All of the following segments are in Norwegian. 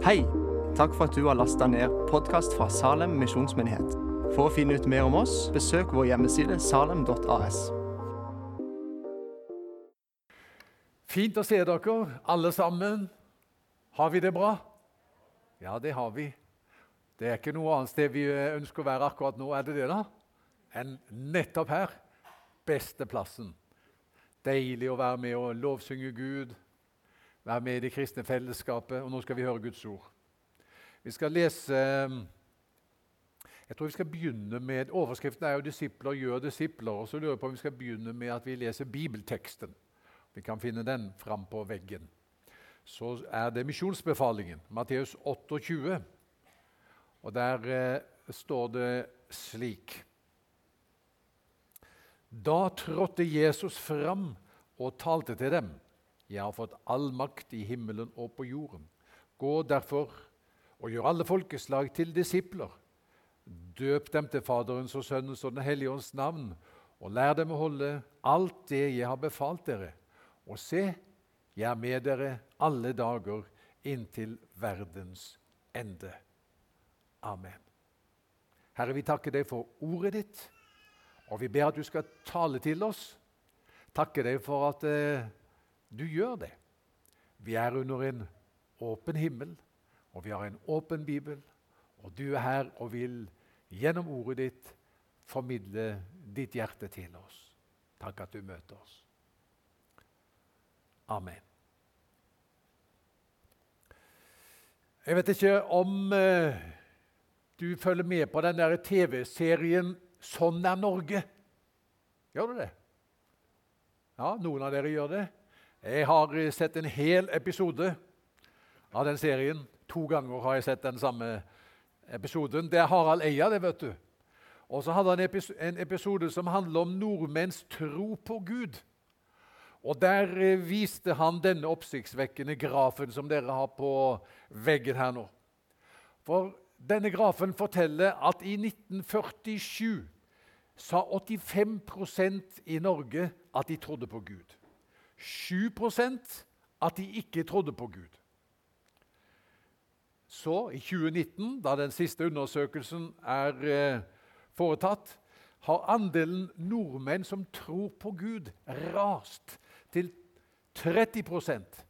Hei! Takk for at du har lasta ned podkast fra Salem misjonsmyndighet. For å finne ut mer om oss, besøk vår hjemmeside salem.as. Fint å se dere, alle sammen. Har vi det bra? Ja, det har vi. Det er ikke noe annet sted vi ønsker å være akkurat nå, er det det, da? Enn nettopp her. Beste plassen. Deilig å være med og lovsynge Gud, være med i det kristne fellesskapet. Og nå skal vi høre Guds ord. Vi skal lese Jeg tror vi skal begynne med Overskriften er jo 'Disipler gjør disipler'. og så lurer jeg på om vi skal begynne med at vi leser bibelteksten. Vi kan finne den fram på veggen. Så er det misjonsbefalingen, Matteus 28. Og der eh, står det slik Da trådte Jesus fram og talte til dem. Jeg har fått all makt i himmelen og på jorden. Gå derfor og gjør alle folkeslag til disipler. Døp dem til Faderens og Sønnens og Den hellige ånds navn, og lær dem å holde alt det jeg har befalt dere. Og se, jeg er med dere alle dager inntil verdens ende. Amen. Herre, vi takker deg for ordet ditt, og vi ber at du skal tale til oss. Takker deg for at eh, du gjør det. Vi er under en åpen himmel, og vi har en åpen bibel. Og du er her og vil gjennom ordet ditt formidle ditt hjerte til oss. Takk at du møter oss. Amen. Jeg vet ikke om eh, du følger med på den der TV-serien 'Sånn er Norge'. Gjør du det? Ja, noen av dere gjør det. Jeg har eh, sett en hel episode av den serien. To ganger har jeg sett den samme episoden. Det er Harald Eia, det, vet du. Og så hadde han en episode som handler om nordmenns tro på Gud. Og Der eh, viste han denne oppsiktsvekkende grafen som dere har på veggen her nå. For denne grafen forteller at i 1947 sa 85% i Norge at de trodde på Gud. 7% at de ikke trodde på Gud. Så, i 2019, da den siste undersøkelsen er eh, foretatt, har andelen nordmenn som tror på Gud, rast til 30%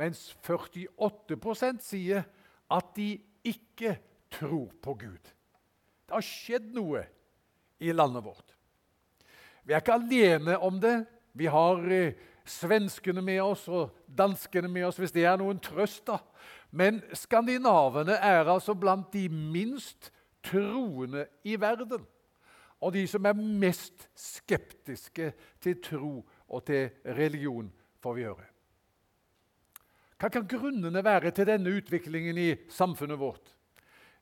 mens 48% sier at de ikke tror på Gud. Det har skjedd noe i landet vårt. Vi er ikke alene om det. Vi har eh, svenskene med oss og danskene med oss, hvis det er noen trøst. da. Men skandinavene er altså blant de minst troende i verden. Og de som er mest skeptiske til tro og til religion, får vi høre. Hva kan grunnene være til denne utviklingen i samfunnet vårt?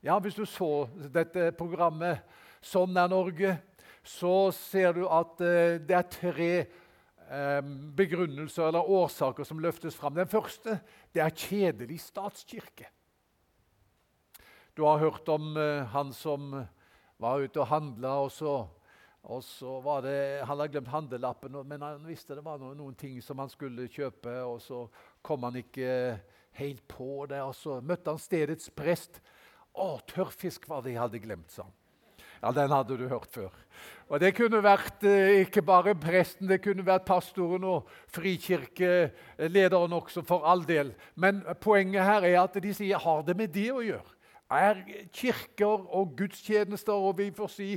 Ja, Hvis du så dette programmet 'Sånn er Norge', så ser du at eh, det er tre begrunnelser eller årsaker som løftes fram. Den første det er kjedelig statskirke. Du har hørt om uh, han som var ute og handla, og så, og så var det, Han hadde glemt handlelappen, men han visste det var noen, ting som han skulle kjøpe. og Så kom han ikke helt på det, og så møtte han stedets prest. 'Å, tørrfisk var det jeg hadde glemt', sa han. Ja, den hadde du hørt før. Og Det kunne vært eh, ikke bare presten, det kunne vært pastoren og frikirkelederen også, for all del. Men poenget her er at de sier har det med det å gjøre. Er kirker og gudstjenester, og vi får si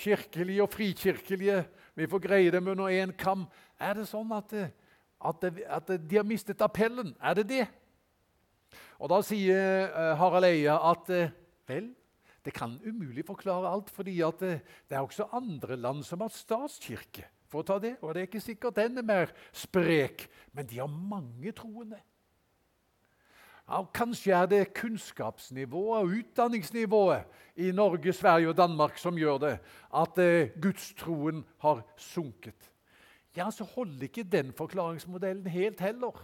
kirkelige og frikirkelige, vi får greie dem under én kam, er det sånn at, at, at, de har mistet appellen? Er det det? Og Da sier eh, Harald Eia at eh, vel, det kan umulig forklare alt, fordi det, det, er også andre land som har statskirke. for å ta det, Og det er ikke sikkert den er mer sprek, men de har mange troende. Ja, kanskje er det kunnskapsnivået og utdanningsnivået i Norge, Sverige og Danmark som gjør det, at eh, gudstroen har sunket. Ja, Så holder ikke den forklaringsmodellen helt heller.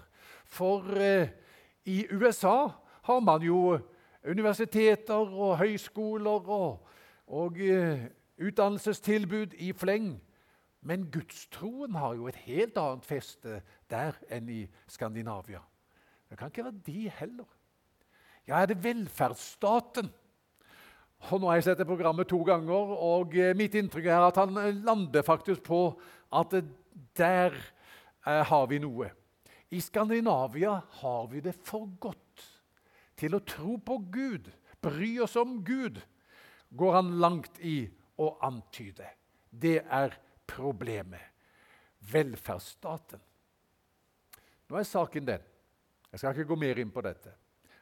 For eh, i USA har man jo universiteter og høyskoler og, og uh, utdannelsestilbud i fleng. Men gudstroen har jo et helt annet feste der enn i Skandinavia. Det kan ikke være de heller. Ja, er det velferdsstaten? Og Nå har jeg sett det programmet to ganger, og eh, mitt inntrykk er at han eh, lander faktisk på at der eh, har vi noe. I Skandinavia har vi det for godt til å tro på Gud, bry oss om Gud, går han langt i å antyde. Det er problemet. Velferdsstaten. Nå er saken den Jeg skal ikke gå mer inn på dette.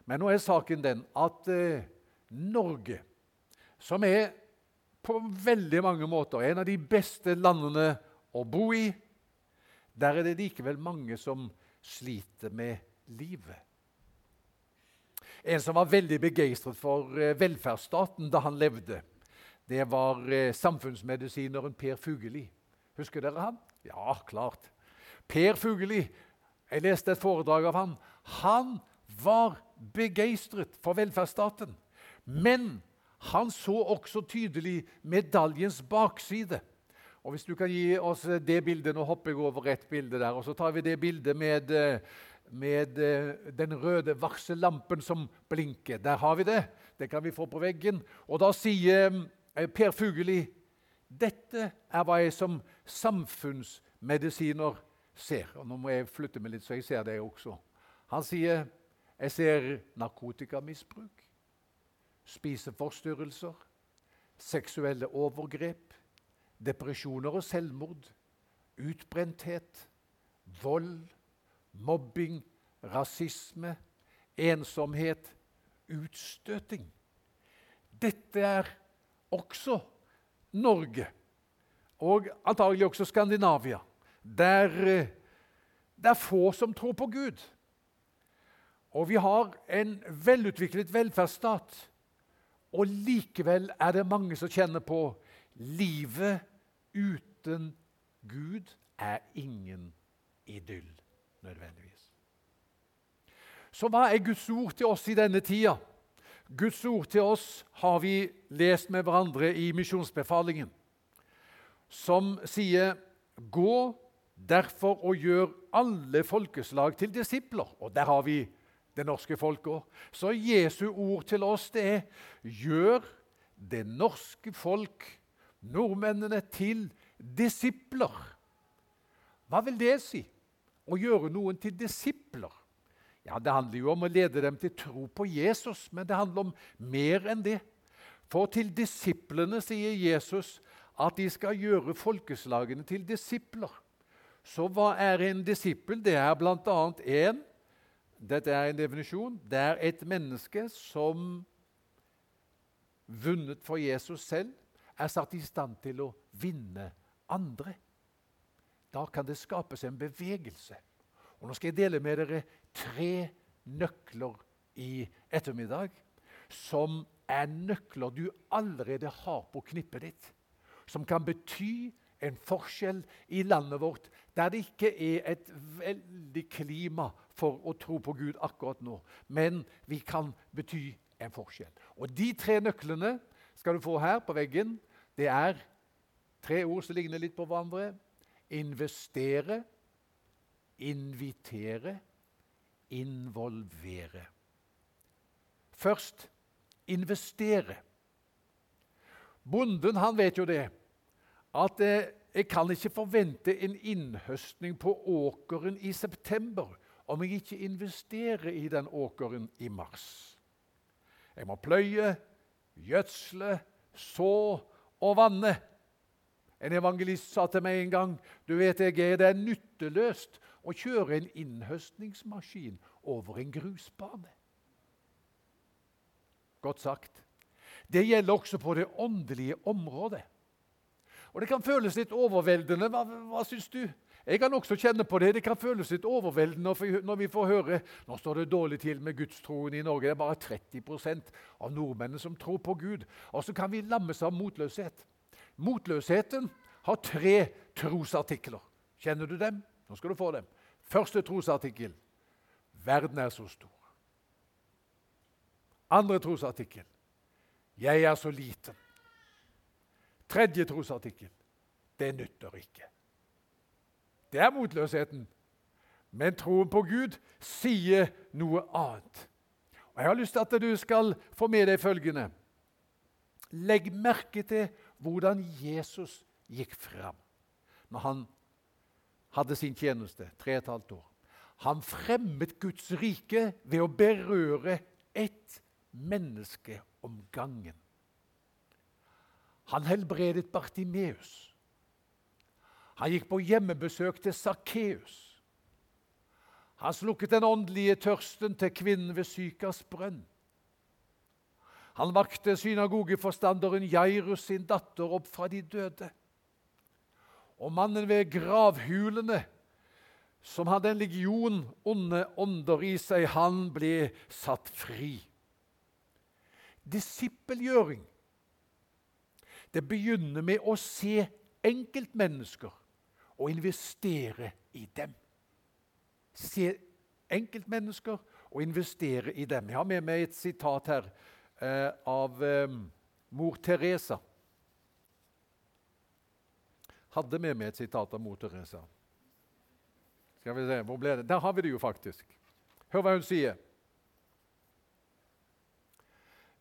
Men nå er saken den at eh, Norge, som er på veldig mange måter en av de beste landene å bo i, der er det likevel mange som sliter med livet. En som var veldig begeistret for eh, velferdsstaten da han levde, det var eh, samfunnsmedisineren Per Fugelli. Husker dere han? Ja, klart. Per Fugelli. Jeg leste et foredrag av han. Han var begeistret for velferdsstaten. Men han så også tydelig medaljens bakside. Og Hvis du kan gi oss det bildet Nå hopper jeg over ett bilde der. og Så tar vi det bildet med, eh, med eh, den røde varsellampen som blinker. Der har vi det. Det kan vi få på veggen. Og Da sier eh, Per Fugelli dette er hva jeg som samfunnsmedisiner ser. Og Nå må jeg flytte meg litt, så jeg ser det også. Han sier jeg ser narkotikamisbruk, spiseforstyrrelser, seksuelle overgrep, depresjoner og selvmord, utbrenthet, vold, mobbing, rasisme, ensomhet, utstøting. Dette er også Norge, og antagelig også Skandinavia, der eh, det er få som tror på Gud. Og vi har en velutviklet velferdsstat. Og likevel er det mange som kjenner på livet uten Gud er ingen idyll nødvendigvis. Så hva er Guds ord til oss i denne tida? Guds ord til oss har vi lest med hverandre i misjonsbefalingen, som sier Gå derfor og gjør alle folkeslag til disipler. Og der har vi det norske folket. Så Jesu ord til oss det er gjør det norske folk, nordmennene, til disipler. Hva vil det si? Å gjøre noen til disipler? Ja, Det handler jo om å lede dem til tro på Jesus, men det handler om mer enn det. For til disiplene sier Jesus at de skal gjøre folkeslagene til disipler. Så hva er en disippel? Det er bl.a. en dette er en definisjon. Det er et menneske som, vunnet for Jesus selv, er satt i stand til å vinne andre. Da kan det skapes en bevegelse. Og Nå skal jeg dele med dere tre nøkler i ettermiddag som er nøkler du allerede har på knippet ditt. Som kan bety en forskjell i landet vårt der det ikke er et veldig klima for å tro på Gud akkurat nå. Men vi kan bety en forskjell. Og De tre nøklene skal du få her på veggen. Det er tre ord som ligner litt på hverandre. Investere, invitere, involvere. Først investere. Bonden han vet jo det, at eh, jeg kan ikke forvente en innhøstning på åkeren i september om jeg ikke investerer i den åkeren i mars. Jeg må pløye, gjødsle, så og vanne. En evangelist sa til meg en gang du vet jeg det er nytteløst å kjøre en innhøstningsmaskin over en grusbane. Godt sagt. Det gjelder også på det åndelige området. Og Det kan føles litt overveldende. Hva, hva syns du? Jeg kan også kjenne på det. Det kan føles litt overveldende når vi får høre nå står det dårlig til med gudstroen i Norge. Det er bare 30% av nordmennene som tror på Gud. Og så kan vi lammes av motløshet. Motløsheten har tre trosartikler. Kjenner du dem? Nå skal du få dem. Første trosartikkel verden er så stor. Andre trosartikkel jeg er så liten. Tredje trosartikkel det nytter ikke. Det er motløsheten. Men troen på Gud sier noe annet. Og Jeg har lyst til at du skal få med deg følgende. Legg merke til hvordan Jesus gikk fram når han hadde sin tjeneste, tre og et halvt år. Han fremmet Guds rike ved å berøre ett menneske om gangen. Han helbredet Bartimeus. Han gikk på hjemmebesøk til Sakkeus. Han slukket den åndelige tørsten til kvinnen ved Sykas brønn. Han vakte synagogeforstanderen Jairus sin datter opp fra de døde. Og mannen ved gravhulene, som hadde en legion onde ånder i seg, han ble satt fri. Disippelgjøring det begynner med å se enkeltmennesker og investere i dem. Se enkeltmennesker og investere i dem. Jeg har med meg et sitat her eh, av eh, mor Teresa. Hadde med meg et sitat av mor Teresa. Skal vi se, hvor ble det? Der har vi det jo faktisk. Hør hva hun sier.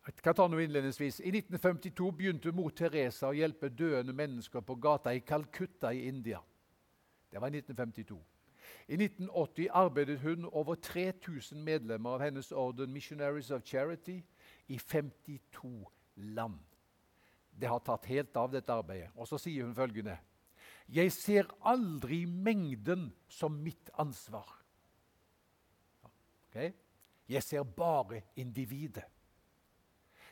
Jeg kan ta noe innledningsvis. I 1952 begynte mor Teresa å hjelpe døende mennesker på gata i Calcutta i India. Det var i 1952. I 1980 arbeidet hun over 3000 medlemmer av hennes orden Missionaries of Charity i 52 land. Det har tatt helt av, dette arbeidet. Og så sier hun følgende Jeg ser aldri mengden som mitt ansvar. Okay? Jeg ser bare individet.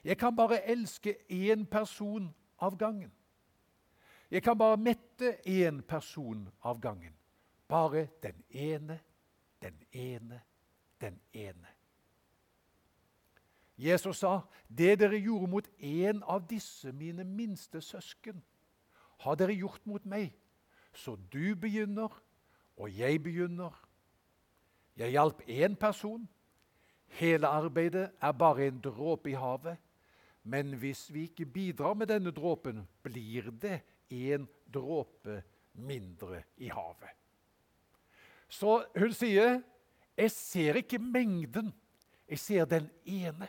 Jeg kan bare elske én person av gangen. Jeg kan bare mette én person av gangen. Bare den ene, den ene, den ene. Jesus sa, 'Det dere gjorde mot en av disse mine minste søsken, har dere gjort mot meg.' Så du begynner, og jeg begynner. Jeg hjalp én person. Hele arbeidet er bare en dråpe i havet. Men hvis vi ikke bidrar med denne dråpen, blir det en dråpe mindre i havet. Så hun sier, 'Jeg ser ikke mengden, jeg ser den ene'.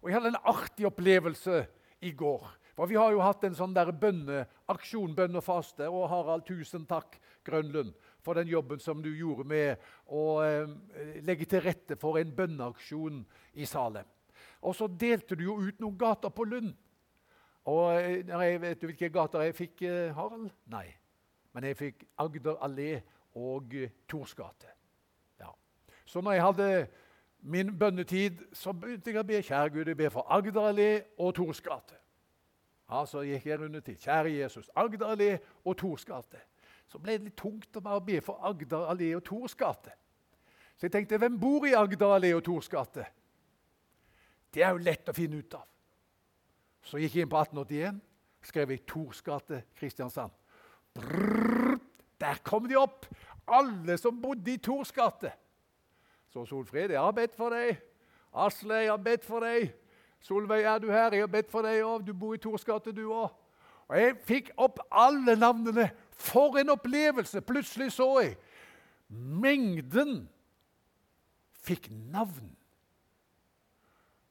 Og Jeg hadde en artig opplevelse i går. For Vi har jo hatt en sånn der bønneaksjon, bønn og faste. Og Harald, tusen takk, Grønlund, for den jobben som du gjorde med å eh, legge til rette for en bønneaksjon i Salem. Og så delte du jo ut noen gater på Lund. Og eh, jeg Vet du hvilke gater jeg fikk, eh, Harald? Nei. Men jeg fikk Agder allé og eh, Tors gate. Ja. Så når jeg hadde min bønnetid, så begynte jeg å be kjære Gud, jeg ber for Agder allé og Tors gate. Ja, så gikk jeg rundt til kjære Jesus, Agder allé og Tors gate. Så ble det litt tungt å bare be for Agder allé og Tors gate. Så jeg tenkte, hvem bor i Agder allé og Tors gate? Det er jo lett å finne ut av. Så gikk jeg inn på 1881, skrev jeg Tors gate, Kristiansand. Brrr, der kom de opp! Alle som bodde i Tors gate. Så Solfrid, jeg har bedt for deg. Asle, jeg har bedt for deg. Solveig, er du her? Jeg har bedt for deg òg. Du bor i Tors gate, du òg. Og jeg fikk opp alle navnene. For en opplevelse! Plutselig så jeg mengden fikk navn.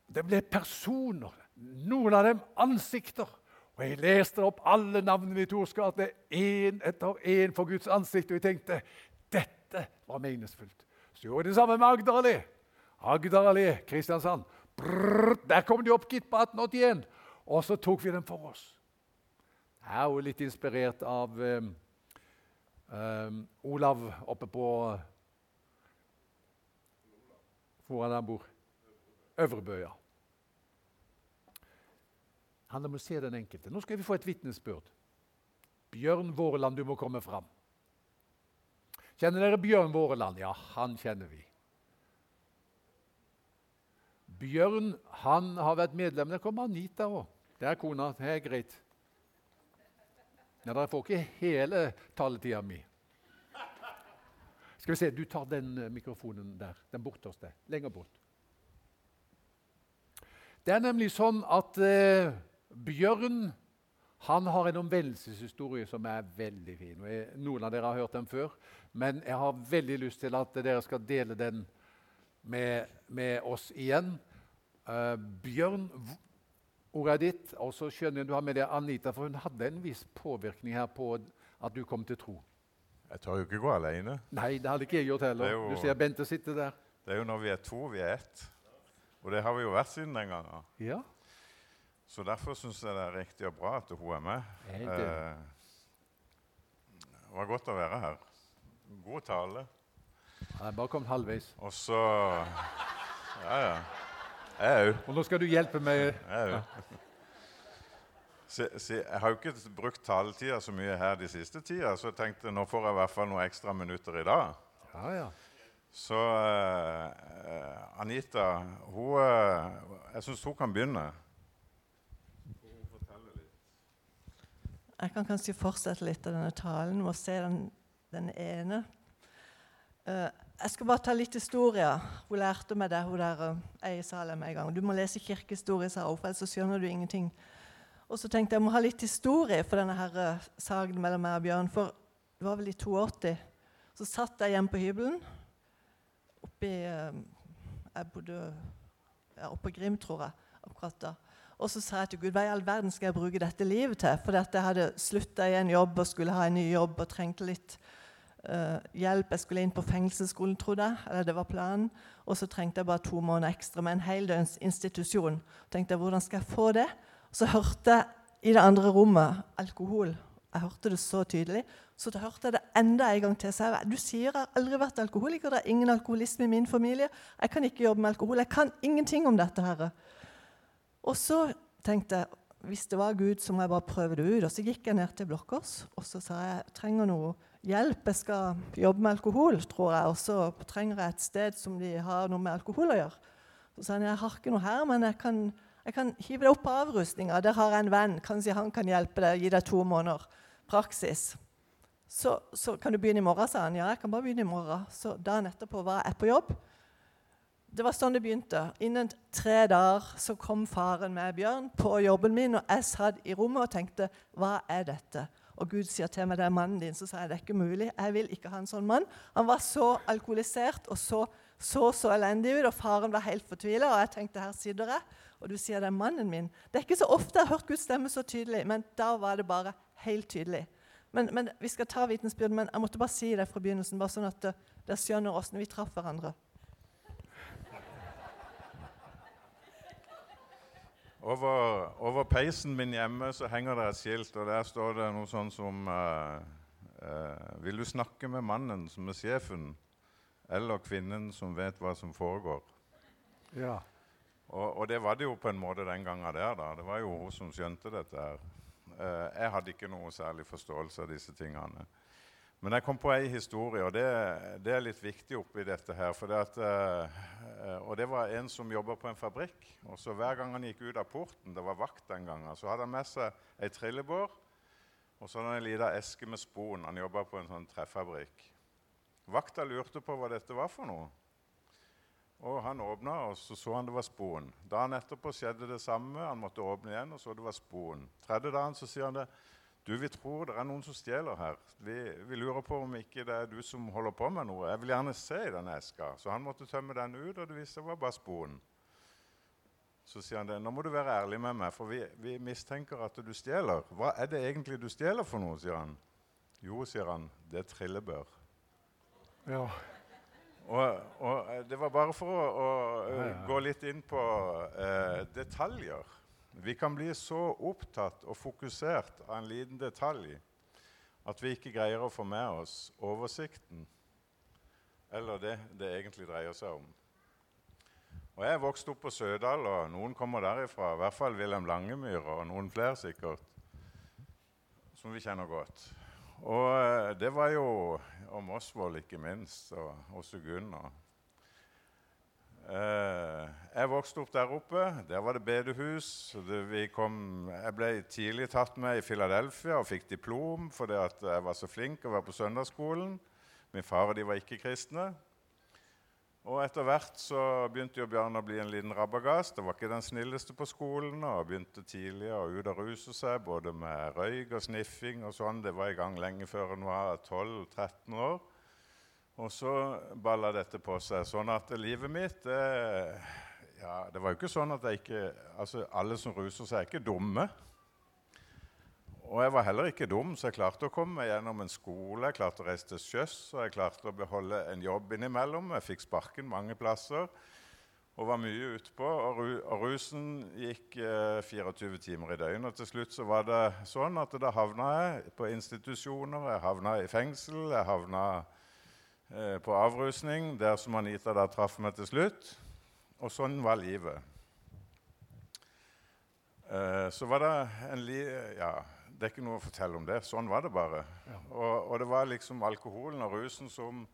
Det ble personer, noen av dem ansikter. Og Jeg leste opp alle navnene i Tors gate, én etter én for Guds ansikt. Og jeg tenkte dette var meningsfullt. Så gjorde jeg det samme med Agder allé. Agder allé, Kristiansand. Brrr, der kom de opp, gitt, på 1881. Og så tok vi dem for oss. Jeg er jo litt inspirert av um, um, Olav oppe på Hvor han bor? Øvrebø, ja. Han om å se den enkelte. Nå skal vi få et vitnesbyrd. Bjørn Våreland, du må komme fram. Kjenner dere Bjørn Våreland? Ja, han kjenner vi. Bjørn han har vært medlem Der kommer Anita òg. Det er kona. Det er greit. Ja, Dere får ikke hele taletida mi. Skal vi se, Du tar den eh, mikrofonen der. Den borte hos deg. Lenger bort. Det er nemlig sånn at eh, Bjørn han har en omvendelseshistorie som er veldig fin. Jeg, noen av dere har hørt den før, men jeg har veldig lyst til at dere skal dele den med, med oss igjen. Uh, Bjørn, ordet er ditt. Og så skjønner jeg du har med deg Anita, for hun hadde en viss påvirkning her på at du kom til tro. Jeg tør jo ikke gå alene. Nei, det hadde ikke jeg gjort heller. Jo, du ser Bente sitte der. Det er jo når vi er to, vi er ett. Og det har vi jo vært siden den gangen. Ja. Så derfor syns jeg det er riktig og bra at hun er med. Eh, det var godt å være her. God tale. Jeg er bare kommet halvveis. Og så Ja, ja. Jeg òg. Og nå skal du hjelpe meg. Jeg òg. Jeg har jo ikke brukt taletida så mye her de siste tida, så jeg tenkte nå får jeg i hvert fall noen ekstra minutter i dag. Ja, ja. Så uh, Anita, hun, uh, jeg syns hun kan begynne. Jeg kan kanskje fortsette litt av denne talen med å se den, den ene. Uh, jeg skal bare ta litt historie. Hun lærte meg det, hun der uh, i Salem en gang. Du må lese kirkehistorie, sa hun, ellers så skjønner du ingenting. Og så tenkte jeg jeg må ha litt historie for denne her, uh, saken mellom meg og Bjørn. For det var vel i 82. Så satt jeg hjemme på hybelen oppi uh, Jeg bodde ja, oppe på Grim, tror jeg. akkurat da. Og så sa jeg til Gud hva i all verden skal jeg bruke dette livet til? For jeg hadde slutta i en jobb og skulle ha en ny jobb og trengte litt uh, hjelp. Jeg skulle inn på fengselsskolen, trodde jeg. eller det var planen. Og så trengte jeg bare to måneder ekstra med en heldøgns institusjon. tenkte jeg, hvordan skal jeg få det? Så hørte jeg i det andre rommet alkohol. Jeg hørte det så tydelig. Så da hørte jeg det enda en gang til. Så jeg, du sier jeg har aldri vært alkoholiker. Det er ingen alkoholisme i min familie. Jeg kan ikke jobbe med alkohol. Jeg kan ingenting om dette. her. Og så tenkte jeg hvis det var Gud, så må jeg bare prøve det ut. Og så gikk jeg ned til Blokkås og så sa jeg trenger noe hjelp. Jeg skal jobbe med alkohol, tror jeg. Og så trenger jeg et sted som de har noe med alkohol å gjøre. Så sa han jeg har ikke noe her, men jeg kan jeg kan hive deg opp på avrustninga. Der har jeg en venn. Kanskje han kan hjelpe deg. Gi deg to måneder praksis. Så, så, kan du begynne i morgen, sa han. Ja, jeg kan bare begynne i morgen. Så dagen etterpå var jeg på jobb. Det var sånn det begynte. Innen tre dager så kom faren med Bjørn på jobben min, og jeg satt i rommet og tenkte Hva er dette? Og Gud sier til meg det er mannen din. Så sa jeg det er ikke mulig. Jeg vil ikke ha en sånn mann. Han var så alkoholisert og så så, så elendig ut, og faren var helt fortvila. Og jeg tenkte her sitter jeg og du sier det er mannen min. Det er ikke så ofte jeg har hørt Guds stemme så tydelig, men da var det bare helt tydelig. Men, men Vi skal ta vitensbyrden, men jeg måtte bare si det fra begynnelsen, bare sånn at dere skjønner åssen vi traff hverandre. Over, over, peisen min hjemme så henger det et skilt, og der står det noe sånn som uh, uh, Vil du snakke med mannen som er sjefen, eller kvinnen som vet hva som foregår? Ja. Og, og, det var det jo på en måte den gangen der. da. Det var jo hun som skjønte dette. her. Uh, jeg hadde ikke noe særlig forståelse av disse tingene. Men jeg kom på ei historie, og det, det, er litt viktig oppi dette her. Det at, eh, og det var en som jobba på en fabrikk. og så Hver gang han gikk ut av porten, det var vakt den gangen, så hadde han med seg ei trillebår og så hadde han ei lita eske med spon. Han jobba på en sånn trefabrikk. Vakta lurte på hva dette var for noe. Og Han åpna, og så så han det var spon. Dagen etterpå skjedde det samme. Han måtte åpne igjen, og så det var spon. Tredje dagen så sier han det. Du, Vi tror det er noen som stjeler her. Vi, vi, lurer på om ikke det er du som holder på med noe. Jeg vil gjerne se i denne eska. Så han måtte tømme den ut, og det viste seg var bare spon. Så sier han det. Nå må du være ærlig med meg, for vi, vi mistenker at du stjeler. Hva er det egentlig du stjeler for noe? sier han. Jo, sier han, det er trillebør. Ja. Og, og, eh, det var bare for å, å ja, ja. gå litt inn på eh, detaljer. Vi kan bli så opptatt og fokusert av en liten detalj at vi ikke greier å få med oss oversikten eller det det egentlig dreier seg om. Og Jeg er vokst opp på Sødal, og noen kommer derifra. I hvert fall Wilhelm Langemyr og noen flere sikkert, som vi kjenner godt. Og eh, det var jo om Osvold, ikke minst, og også Gunn. Eh, jeg vokste opp der oppe. Der var det bedehus. Kom, jeg ble tidlig tatt med i Philadelphia og fikk diplom fordi jeg var så flink og var på søndagsskolen. Min far og de var ikke kristne. Og etter hvert så begynte jo Bjørn å bli en liten rabagast. Det var ikke den snilleste på skolen og begynte tidlig å ut og ruse seg, både med røyk og sniffing og sånn. Det var i gang lenge før han var 12-13 år. Og så balla dette på seg. Sånn at livet mitt det, ja, det var jo ikke sånn at jeg ikke altså Alle som ruser seg, er ikke dumme. Og jeg var heller ikke dum, så jeg klarte å komme meg gjennom en skole. Jeg klarte å reise til sjøs, og jeg klarte å beholde en jobb innimellom. Jeg fikk sparken mange plasser og var mye utpå. Og, ru, og rusen gikk eh, 24 timer i døgnet. Og til slutt så var det sånn at da havna jeg på institusjoner, jeg havna i fengsel, jeg havna eh, på avrusning, der som Anita da traff meg til slutt. Og sånn var livet. Eh, så var det en li... Ja, det er ikke noe å fortelle om det. Sånn var det bare. Ja. Og, og, det var liksom alkoholen og rusen som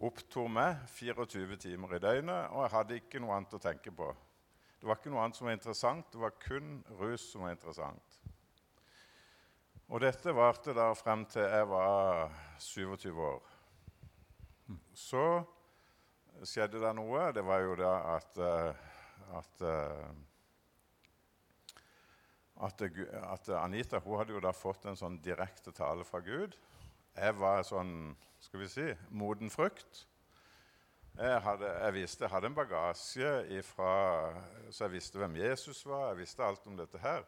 opptok meg 24 timer i døgnet, og jeg hadde ikke noe annet å tenke på. Det var ikke noe annet som var interessant, det var kun rus som var interessant. Og dette varte da frem til jeg var 27 år. Så skjedde det noe. Det var jo det at, uh, at uh, at, at, Anita hun hadde jo da fått en sånn direkte tale fra Gud. Jeg var sånn skal vi si, moden frukt. Jeg, hadde, jeg visste, jeg hadde en bagasje ifra, så jeg visste hvem Jesus var. Jeg visste alt om dette her.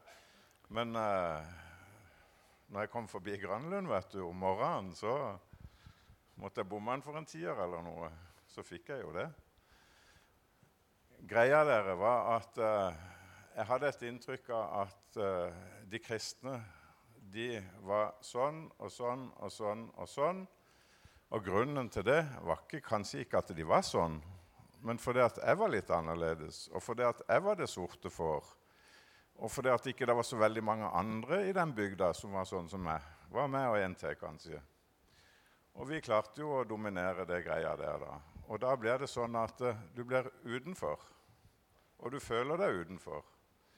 Men eh, når jeg kom forbi Grønlund vet du, om morgenen, så måtte jeg bomme den for en tier eller noe. Så fikk jeg jo det. Greia dere var at eh, jeg hadde et inntrykk av at uh, de kristne de var sånn og sånn og sånn og sånn. Og grunnen til det var ikke, kanskje ikke at de var sånn, men fordi at jeg var litt annerledes, og fordi at jeg var det sorte får. Og fordi at ikke det var så veldig mange andre i den bygda som var sånn som meg. Var med og en til, kanskje. Og vi klarte jo å dominere det greia der, da. Og da blir det sånn at uh, du blir utenfor. Og du føler deg utenfor.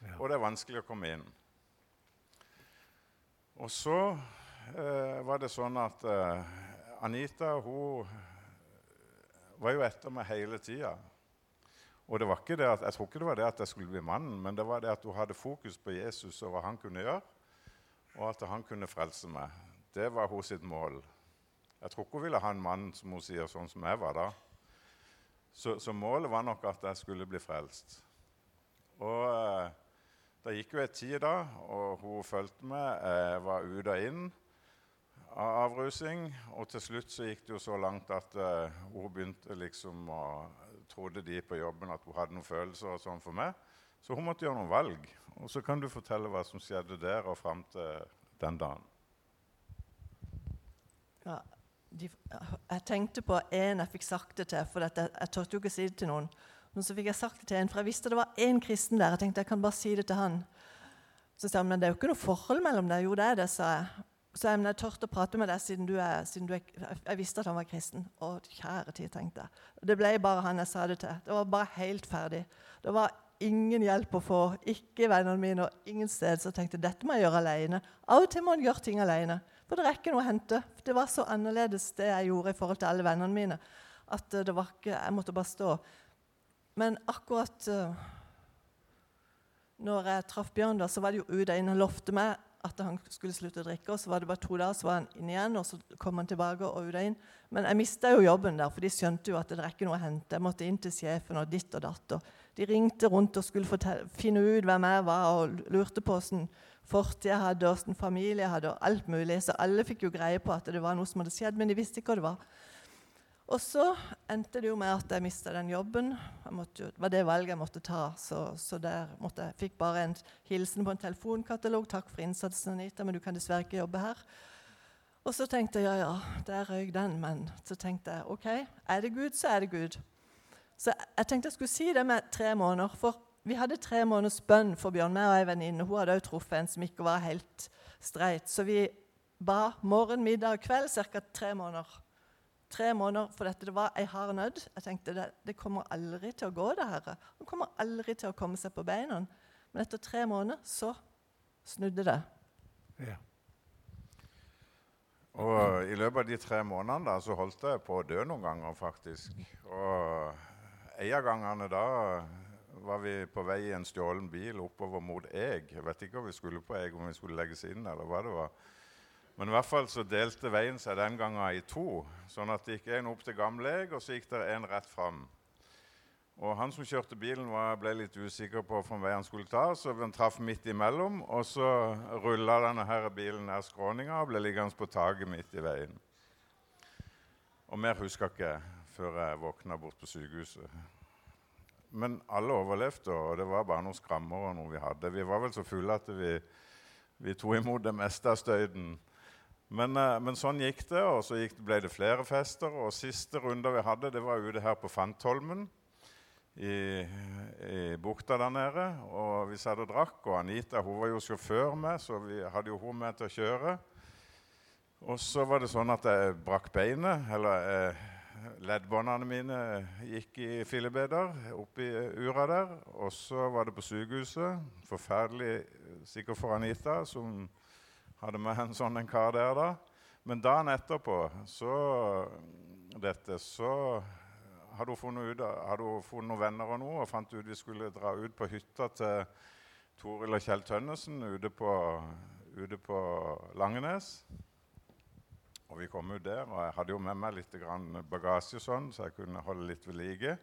Ja. Og det er vanskelig å komme inn. Og så eh, var det sånn at eh, Anita hun var jo etter meg hele tida. Og det var ikke det at, Jeg tror ikke det var det at jeg skulle bli mannen, men det var det at hun hadde fokus på Jesus og hva han kunne gjøre, og at han kunne frelse meg. Det var hun sitt mål. Jeg tror ikke hun ville ha en mann som hun sier, sånn som jeg var da. Så, så målet var nok at jeg skulle bli frelst. Og eh, det gikk jo et tid da, og hun fulgte med. Jeg var ut og inn av avrusing. Og til slutt så gikk det jo så langt at eh, hun begynte liksom å Trodde de på jobben at hun hadde noen følelser og sånn for meg. Så hun måtte gjøre noen valg. Og så kan du fortelle hva som skjedde der og fram til den dagen. Ja, de, jeg tenkte på en jeg fikk sagt det til, for jeg, jeg turte jo ikke si det til noen. Men så fikk jeg sagt det til en, for jeg visste det var én kristen der. Jeg tenkte jeg kan bare si det til han. Så sa han men det er jo ikke noe forhold mellom dere. Jo, det er det, sa jeg. Så jeg, men jeg turte å prate med deg siden du er, siden du er Jeg visste at han var kristen. Å, kjære tid, tenkte jeg. Det ble bare han jeg sa det til. Det var bare helt ferdig. Det var ingen hjelp å få. Ikke vennene mine og ingen sted. Så jeg tenkte dette må jeg gjøre alene. Av og til må en gjøre ting alene. For det er ikke noe å hente. Det var så annerledes det jeg gjorde i forhold til alle vennene mine, at det var ikke, jeg måtte bare stå. Men akkurat uh, når jeg traff Bjørn, da, så var det jo ut og inn. Han lovte meg at han skulle slutte å drikke. og Så var det bare to dager, så var han inn igjen, og så kom han tilbake og ut og inn. Men jeg mista jo jobben der, for de skjønte jo at det er ikke noe å hente. Jeg måtte inn til sjefen og ditt og datt. Og de ringte rundt og skulle fortelle, finne ut hvem jeg var, og lurte på åssen fortid jeg hadde, åssen familie jeg hadde, og alt mulig. Så alle fikk jo greie på at det var noe som hadde skjedd, men de visste ikke hva det var. Og så endte det jo med at jeg mista den jobben. Jo, det var det valget jeg måtte ta. Så, så der måtte jeg fikk bare en hilsen på en telefonkatalog. 'Takk for innsatsen, Anita, men du kan dessverre ikke jobbe her.' Og så tenkte jeg ja, ja, der røyk den. Men så tenkte jeg OK, er det Gud, så er det Gud. Så jeg tenkte jeg skulle si det med tre måneder. For vi hadde tre måneders bønn for Bjørn, meg og ei venninne. Hun hadde også truffet en som ikke var helt streit. Så vi ba morgen, middag og kveld ca. tre måneder tre måneder for dette. Det var ei hard nød. Jeg tenkte det, det kommer aldri til å gå, det her. Han kommer aldri til å komme seg på beina. Men etter tre måneder så snudde det. Ja. Og I løpet av de tre månedene da, så holdt jeg på å dø noen ganger, faktisk. Og en av gangene da var vi på vei i en stjålen bil oppover mot Eg. Jeg vet ikke om vi skulle på Eg, om vi skulle legges inn, eller hva det var. Men i hvert fall så delte veien seg den gangen i to. Sånn at det gikk en opp til Gamleg, og så gikk det en rett fram. Og Han som kjørte bilen, var, ble litt usikker på hvilken vei han skulle ta, så han traff midt imellom. Og så rulla denne her bilen ned skråninga og ble liggende på taket midt i veien. Og mer huska ikke jeg før jeg våkna bort på sykehuset. Men alle overlevde, og det var bare noen skrammer og noe vi hadde. Vi var vel så fulle at vi, vi tok imot det meste av støyten. Men, eh, men, sånn gikk det, og så gikk, ble det flere fester. Og siste runde vi hadde, det var ute her på Fantholmen i, i, bukta der nede. Og vi satt og drakk, og Anita hun var jo sjåfør med, så vi hadde jo hun med til å kjøre. Og så var det sånn at jeg brakk beinet, eller eh, leddbåndene mine gikk i fillebeder oppi ura der. Og så var det på sykehuset. Forferdelig sikkert for Anita, som hadde med en sånn en kar der. da. Men dagen etterpå så, dette, så hadde hun, funnet ut, hadde hun funnet noen venner og noe, og fant ut vi skulle dra ut på hytta til Toril og Kjell Tønnesen ute på, ute på Langenes. Og vi kom ut der, og jeg hadde jo med meg litt bagasje, sånn, så jeg kunne holde litt ved like.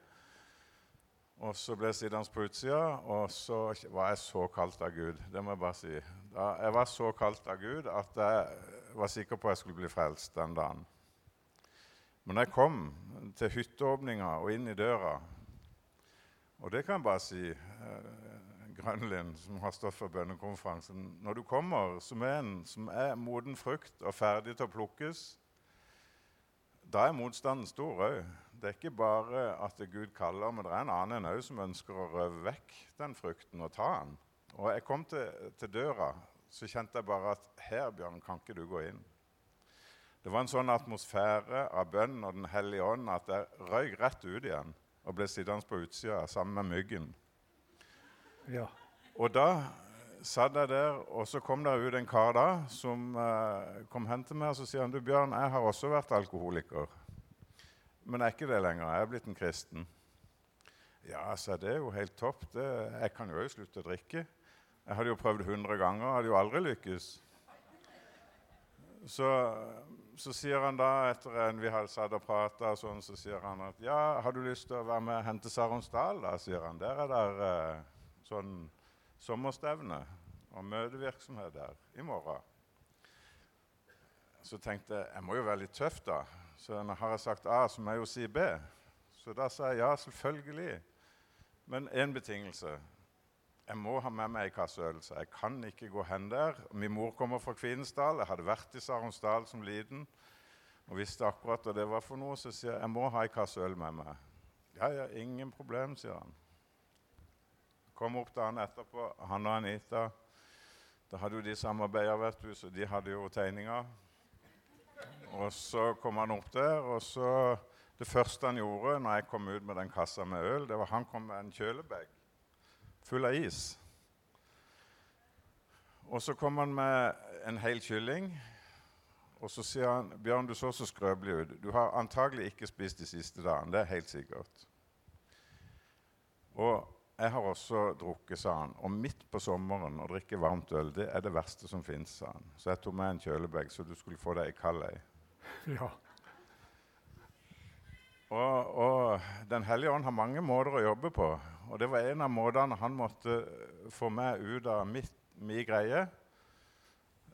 Og så ble jeg sittende på utsida, og så var jeg så kalt av Gud. Det må jeg bare si. Jeg var så kalt av Gud at jeg var sikker på at jeg skulle bli frelst den dagen. Men jeg kom til hytteåpninga og inn i døra Og det kan jeg bare si Grønlind, som har stått for bønnekonferansen Når du kommer som en som er moden frukt og ferdig til å plukkes, da er motstanden stor òg. Det er ikke bare at Gud kaller, men det er en annen òg som ønsker å røve vekk den frukten og ta den. Og jeg kom til, til, døra, så kjente jeg bare at her, Bjørn, kan ikke du gå inn. Det var en sånn atmosfære av bønn og Den hellige ånd at jeg røyk rett ut igjen og ble sittende på utsida sammen med myggen. Ja. Og da satt jeg der, og så kom det ut en kar da som eh, kom hen til meg og så sier han, du Bjørn, jeg har også vært alkoholiker. Men jeg er ikke det lenger. Jeg er blitt en kristen. Ja, så det er jo helt topp. Det, jeg kan jo òg slutte å drikke. Jeg hadde jo prøvd 100 ganger, og hadde jo aldri lykkes. Så, så sier han da, etter en vi hadde satt og prata, sånn, så sier han at ja, har du lyst til å være med og hente Saronsdal? da, sier han. Der er der uh, sånn sommerstevne og møtevirksomhet der i morgen. Så tenkte jeg jeg må jo være litt tøff, da. Så har jeg sagt A, så må jeg jo si B. Så da sa jeg ja, selvfølgelig. Men én betingelse. Jeg må ha med meg ei kasse øl. Så jeg kan ikke gå hen der. Min mor kommer fra Kvinesdal. Jeg hadde vært i Saronsdal som liten og visste akkurat hva det var for noe. Så sier jeg jeg må ha ei kasse øl med meg. Ja, ja, ingen problem, sier han. Kom opp dagen etterpå, han og Anita. Da hadde jo de samarbeida, vet du, så de hadde jo tegninger. Og så kom han opp der, og så Det første han gjorde når jeg kom ut med den kassa med øl, det var han kom med en kjølebag full av is. Og så kom han med en hel kylling, og så sier han 'Bjørn, du så så skrøpelig ut. Du har antagelig ikke spist de siste dagene. Det er helt sikkert.' Og jeg har også drukket, sa han. Og midt på sommeren å drikke varmt øl det er det verste som fins, sa han. Så jeg tok med en kjølebag, så du skulle få deg ei kald ei. Ja. Og, og, Den hellige ånd har mange måter å jobbe på. Og det var en av måtene han måtte få meg ut av mitt, min greie.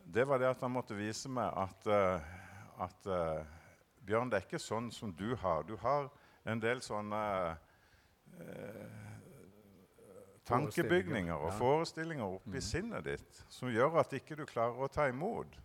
Det var det at han måtte vise meg at, uh, at uh, Bjørn, det er ikke sånn som du har. Du har en del sånne uh, tankebygninger og forestillinger oppi mm. sinnet ditt som gjør at ikke du klarer å ta imot.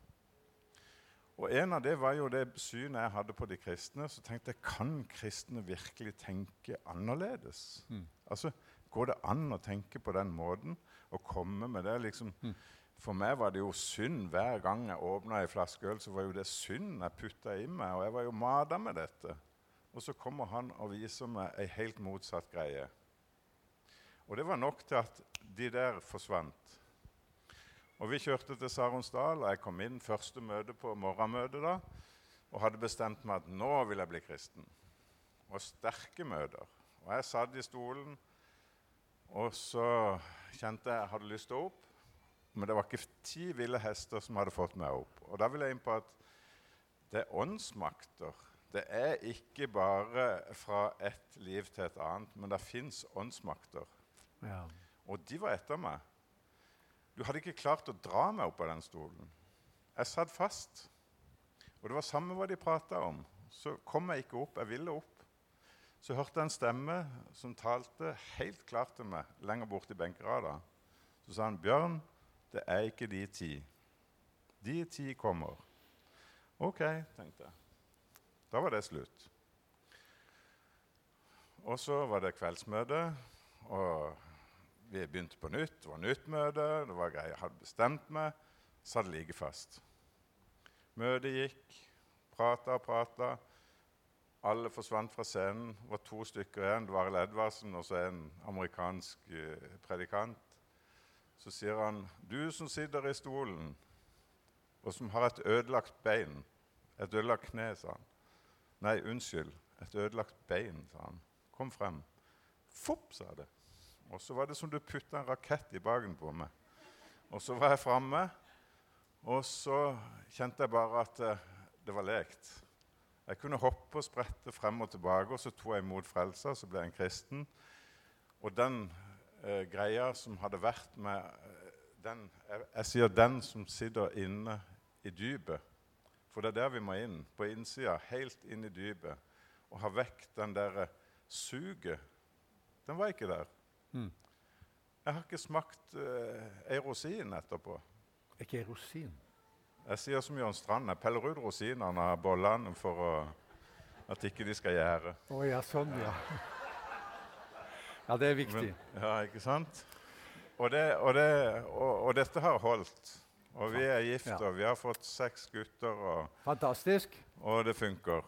Og En av det var jo det synet jeg hadde på de kristne. Så tenkte jeg kan kristne virkelig tenke annerledes? Mm. Altså, Går det an å tenke på den måten og komme med det? liksom... Mm. For meg var det jo synd hver gang jeg åpna ei flaske øl. så var jo det synd jeg putta i meg, og jeg var jo mata med dette. Og så kommer han og viser meg ei helt motsatt greie. Og det var nok til at de der forsvant. Og Vi kjørte til Saronsdal, og jeg kom inn første møte på morgenmøtet da, og hadde bestemt meg at nå vil jeg bli kristen. Og sterke møter. Og Jeg satt i stolen, og så kjente jeg jeg hadde lyst til å opp. Men det var ikke ti ville hester som hadde fått meg opp. Og da vil jeg inn på at det er åndsmakter. Det er ikke bare fra ett liv til et annet, men det fins åndsmakter. Ja. Og de var etter meg. Du hadde ikke klart å dra meg opp av den stolen. Jeg satt fast. Og det var samme hva de prata om. Så kom jeg ikke opp. Jeg ville opp. Så hørte jeg en stemme som talte helt klart til meg lenger borte i benkerada. Så sa han, 'Bjørn, det er ikke de ti. De ti kommer.' OK, tenkte jeg. Da var det slutt. Og så var det kveldsmøte, og vi begynte på nytt. Det var nytt møte, det var greier. Jeg hadde bestemt meg, satt like fast. Møtet gikk, prata og prata. Alle forsvant fra scenen. Det var to stykker igjen. Det var Arild Edvardsen og så en amerikansk eh, predikant. Så sier han, 'Du som sitter i stolen, og som har et ødelagt bein' 'Et ødelagt kne', sa han. 'Nei, unnskyld. Et ødelagt bein', sa han. 'Kom frem.' Fopp, sa det. Og så var det som du putta en rakett i baken på meg. Og så var jeg framme, og så kjente jeg bare at eh, det var lekt. Jeg kunne hoppe og sprette frem og tilbake, og så tok jeg imot frelsa, så ble jeg en kristen. Og den eh, greia som hadde vært med eh, den, jeg, jeg sier den som sitter inne i dypet. For det er der vi må inn, på innsida, helt inn i dypet. Og ha vekk den derre suget. Den var ikke der. Mm. Jeg har ikke smakt eh, ei rosin etterpå. Ikke ei rosin. Jeg sier som Jørn Strand, jeg peller ut rosinene av bollene for å, at ikke de skal gjære. Å ja, sånn, ja. Ja, det er viktig. Men, ja, ikke sant? Og, det, og, det, og, og dette har holdt. Og vi er gift, Ja. og vi har fått seks gutter, og, Fantastisk. og det funker.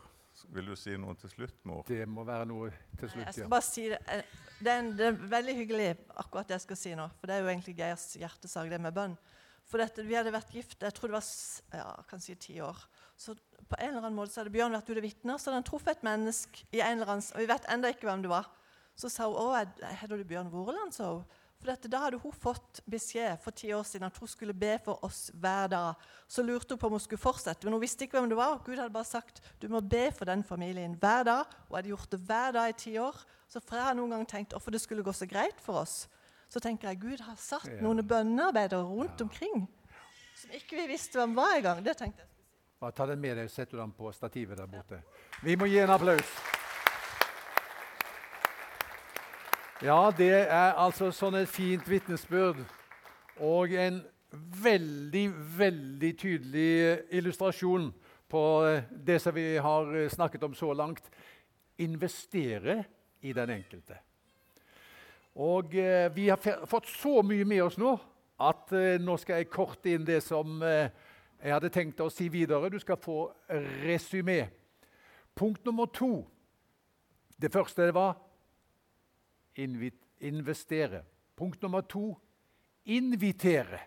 Vil du si noe til slutt, mor? Det må være noe til Jeg slutt. skal ja. bare si det. Eh, Det er, en, det er veldig hyggelig, akkurat det jeg skal si nå. For det er jo egentlig Geirs hjertesak, det med bønn. For dette, vi hadde vært gift jeg tror det var ja, kan si ti år. Så på en eller annen måte så hadde Bjørn vært ute og vitner. Så hadde han truffet et menneske i en eller annen, og vi vet enda ikke hvem det var. Så sa hun å, er- heter du Bjørn Voreland? sa hun. For Da hadde hun fått beskjed for ti år siden at hun skulle be for oss hver dag. Så lurte hun på om hun skulle fortsette, men hun visste ikke hvem det var. Gud hadde bare sagt du må be for den familien hver dag. Hun hadde gjort det hver dag i ti år. Så for jeg har noen gang tenkt hvorfor det skulle gå så greit for oss. Så tenker jeg Gud har satt Ja. noen bønnearbeidere rundt omkring som ikke vi visste hvem var engang. Det tenkte jeg. Bare ta den med deg, setter du den på stativet der borte. Vi må gi en applaus. Ja, det er altså sånn et fint vitnesbyrd og en veldig, veldig tydelig illustrasjon på eh, det som vi har eh, snakket om så langt. Investere i den enkelte. Og eh, vi har fått så mye med oss nå at eh, nå skal jeg korte inn det som eh, jeg hadde tenkt å si videre. Du skal få resymé. Punkt nummer to. Det første var investere. Punkt nummer to invitere.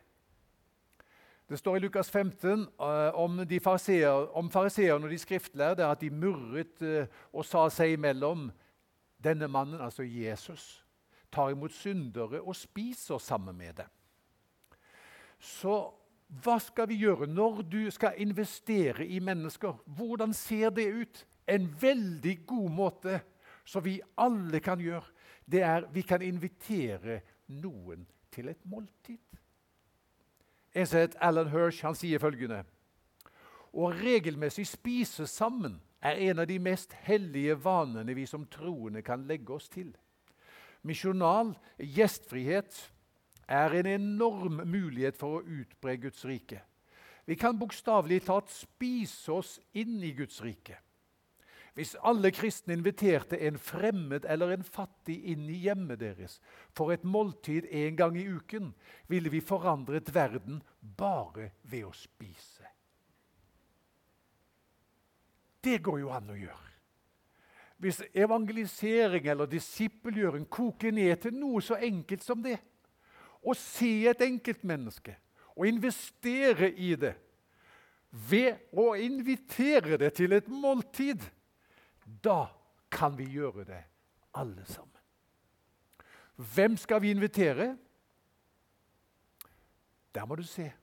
Det står i Lukas 15 eh, om, de fariseer, om fariseerne og de skriftlærde at de murret eh, og sa seg imellom Denne mannen, altså Jesus, tar imot syndere og spiser sammen med dem. Så hva skal vi gjøre når du skal investere i mennesker? Hvordan ser det ut? En veldig god måte som vi alle kan gjøre, det er vi kan invitere noen til et måltid. En som heter Alan Hirsch, han sier følgende Å regelmessig spise sammen er en av de mest hellige vanene vi som troende kan legge oss til. Misjonal gjestfrihet er en enorm mulighet for å utbre Guds rike. Vi kan bokstavelig talt spise oss inn i Guds rike. Hvis alle kristne inviterte en fremmed eller en fattig inn i hjemmet deres for et måltid en gang i uken, ville vi forandret verden bare ved å spise. Det går jo an å gjøre. Hvis evangelisering eller disippelgjøring koker ned til noe så enkelt som det Å se et enkeltmenneske og investere i det ved å invitere det til et måltid, da kan vi gjøre det alle sammen. Hvem skal vi invitere? Der må du se.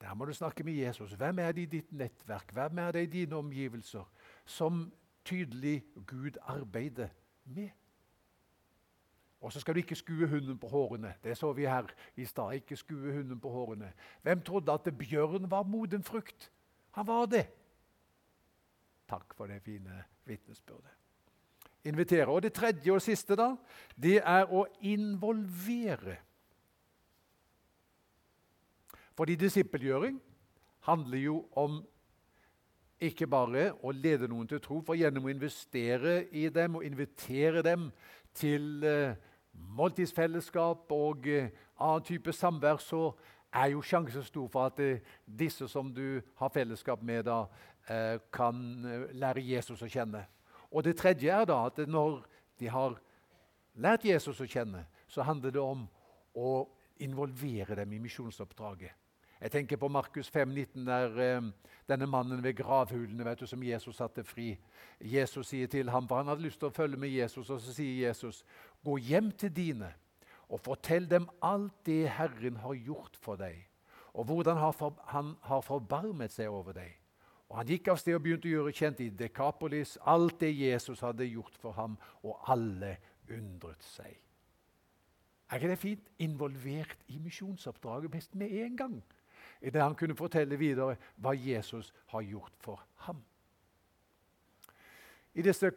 Der må du snakke med Jesus. Hvem er det i ditt nettverk, hvem er det i dine omgivelser som tydelig Gud arbeider med? Og så skal du ikke skue hunden på hårene. Det så vi her i stad. Ikke skue hunden på hårene. Hvem trodde at bjørn var moden frukt? Han var det. Takk for det fine vitnesbyrdet. Invitere. Og det tredje og siste, da, det er å involvere. Fordi disippelgjøring handler jo om ikke bare å lede noen til tro, for gjennom å investere i dem og invitere dem til eh, måltidsfellesskap og eh, annen type samvær, så er jo sjansen stor for at eh, disse som du har fellesskap med, da, eh, kan eh, lære Jesus å kjenne. Og det tredje er da at når de har lært Jesus å kjenne, så handler det om å involvere dem i misjonsoppdraget. Jeg tenker på Markus 5, 19, der denne mannen ved gravhulene vet du, som Jesus satte fri. Jesus sier til ham, for Han hadde lyst til å følge med Jesus, og så sier Jesus, 'Gå hjem til dine og fortell dem alt det Herren har gjort for deg, og hvordan han har forbarmet seg over deg.' Og Han gikk av sted og begynte å gjøre kjent i Dekapolis alt det Jesus hadde gjort for ham, og alle undret seg. Er ikke det fint? Involvert i misjonsoppdraget mest med en gang i det han kunne fortelle videre hva Jesus har gjort for ham. I disse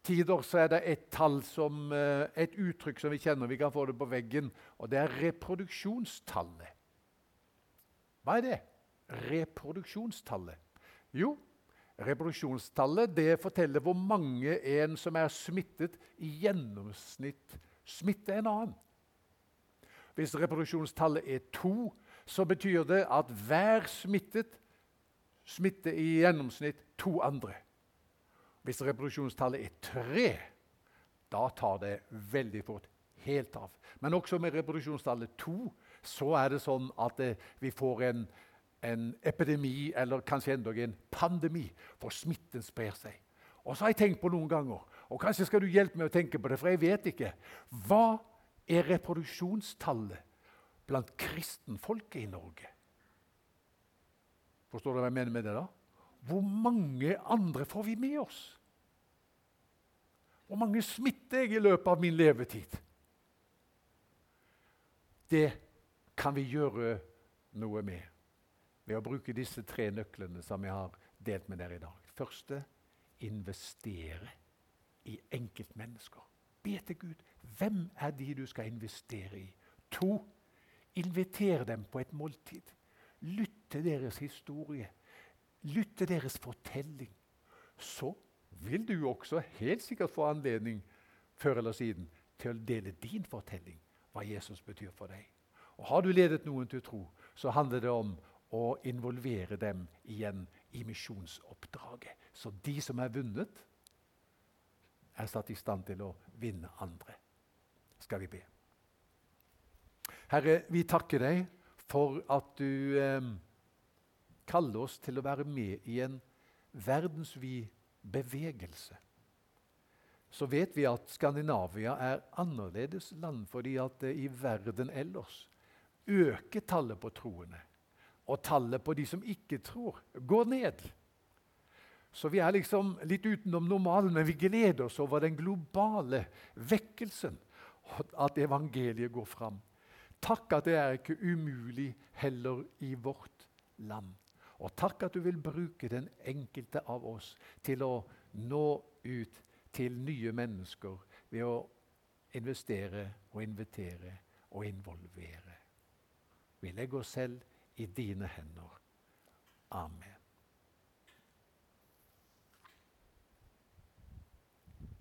koronatider så er det et tall som, eh, et uttrykk som vi kjenner. Vi kan få det på veggen, og det er reproduksjonstallet. Hva er det? Reproduksjonstallet. Jo, reproduksjonstallet det forteller hvor mange en som er smittet, i gjennomsnitt smitter en annen. Hvis reproduksjonstallet er to, så betyr det at hver smittet smitter i gjennomsnitt to andre. Hvis reproduksjonstallet er tre, da tar det veldig fort helt av. Men også med reproduksjonstallet to så er det sånn at det, vi får en, en epidemi, eller kanskje endog en pandemi, for smitten sprer seg. Og så har jeg tenkt på noen ganger, og kanskje skal du hjelpe meg å tenke på det, for jeg vet ikke. Hva er reproduksjonstallet blant kristenfolket i Norge. Forstår du hva jeg mener med det? da? Hvor mange andre får vi med oss? Hvor mange smitter jeg i løpet av min levetid? Det kan vi gjøre noe med ved å bruke disse tre nøklene som jeg har delt med dere i dag. Første investere i enkeltmennesker. Be til Gud. Hvem er de du skal investere i? To Inviter dem på et måltid. Lytt til deres historie. Lytt deres fortelling. Så vil du også helt sikkert få anledning før eller siden til å dele din fortelling, hva Jesus betyr for deg. Og Har du ledet noen til tro, så handler det om å involvere dem igjen i misjonsoppdraget. Så de som er vunnet, er satt i stand til å vinne andre. Skal vi be. Herre, vi takker deg for at du eh, kaller oss til å være med i en verdensvid bevegelse. Så vet vi at Skandinavia er annerledes land fordi at det i verden ellers øker tallet på troende. Og tallet på de som ikke tror, går ned. Så vi er liksom litt utenom normalen, men vi gleder oss over den globale vekkelsen. At evangeliet går fram. Takk at det er ikke umulig heller i vårt land. Og takk at du vil bruke den enkelte av oss til å nå ut til nye mennesker ved å investere og invitere og involvere. Vi legger oss selv i dine hender. Amen.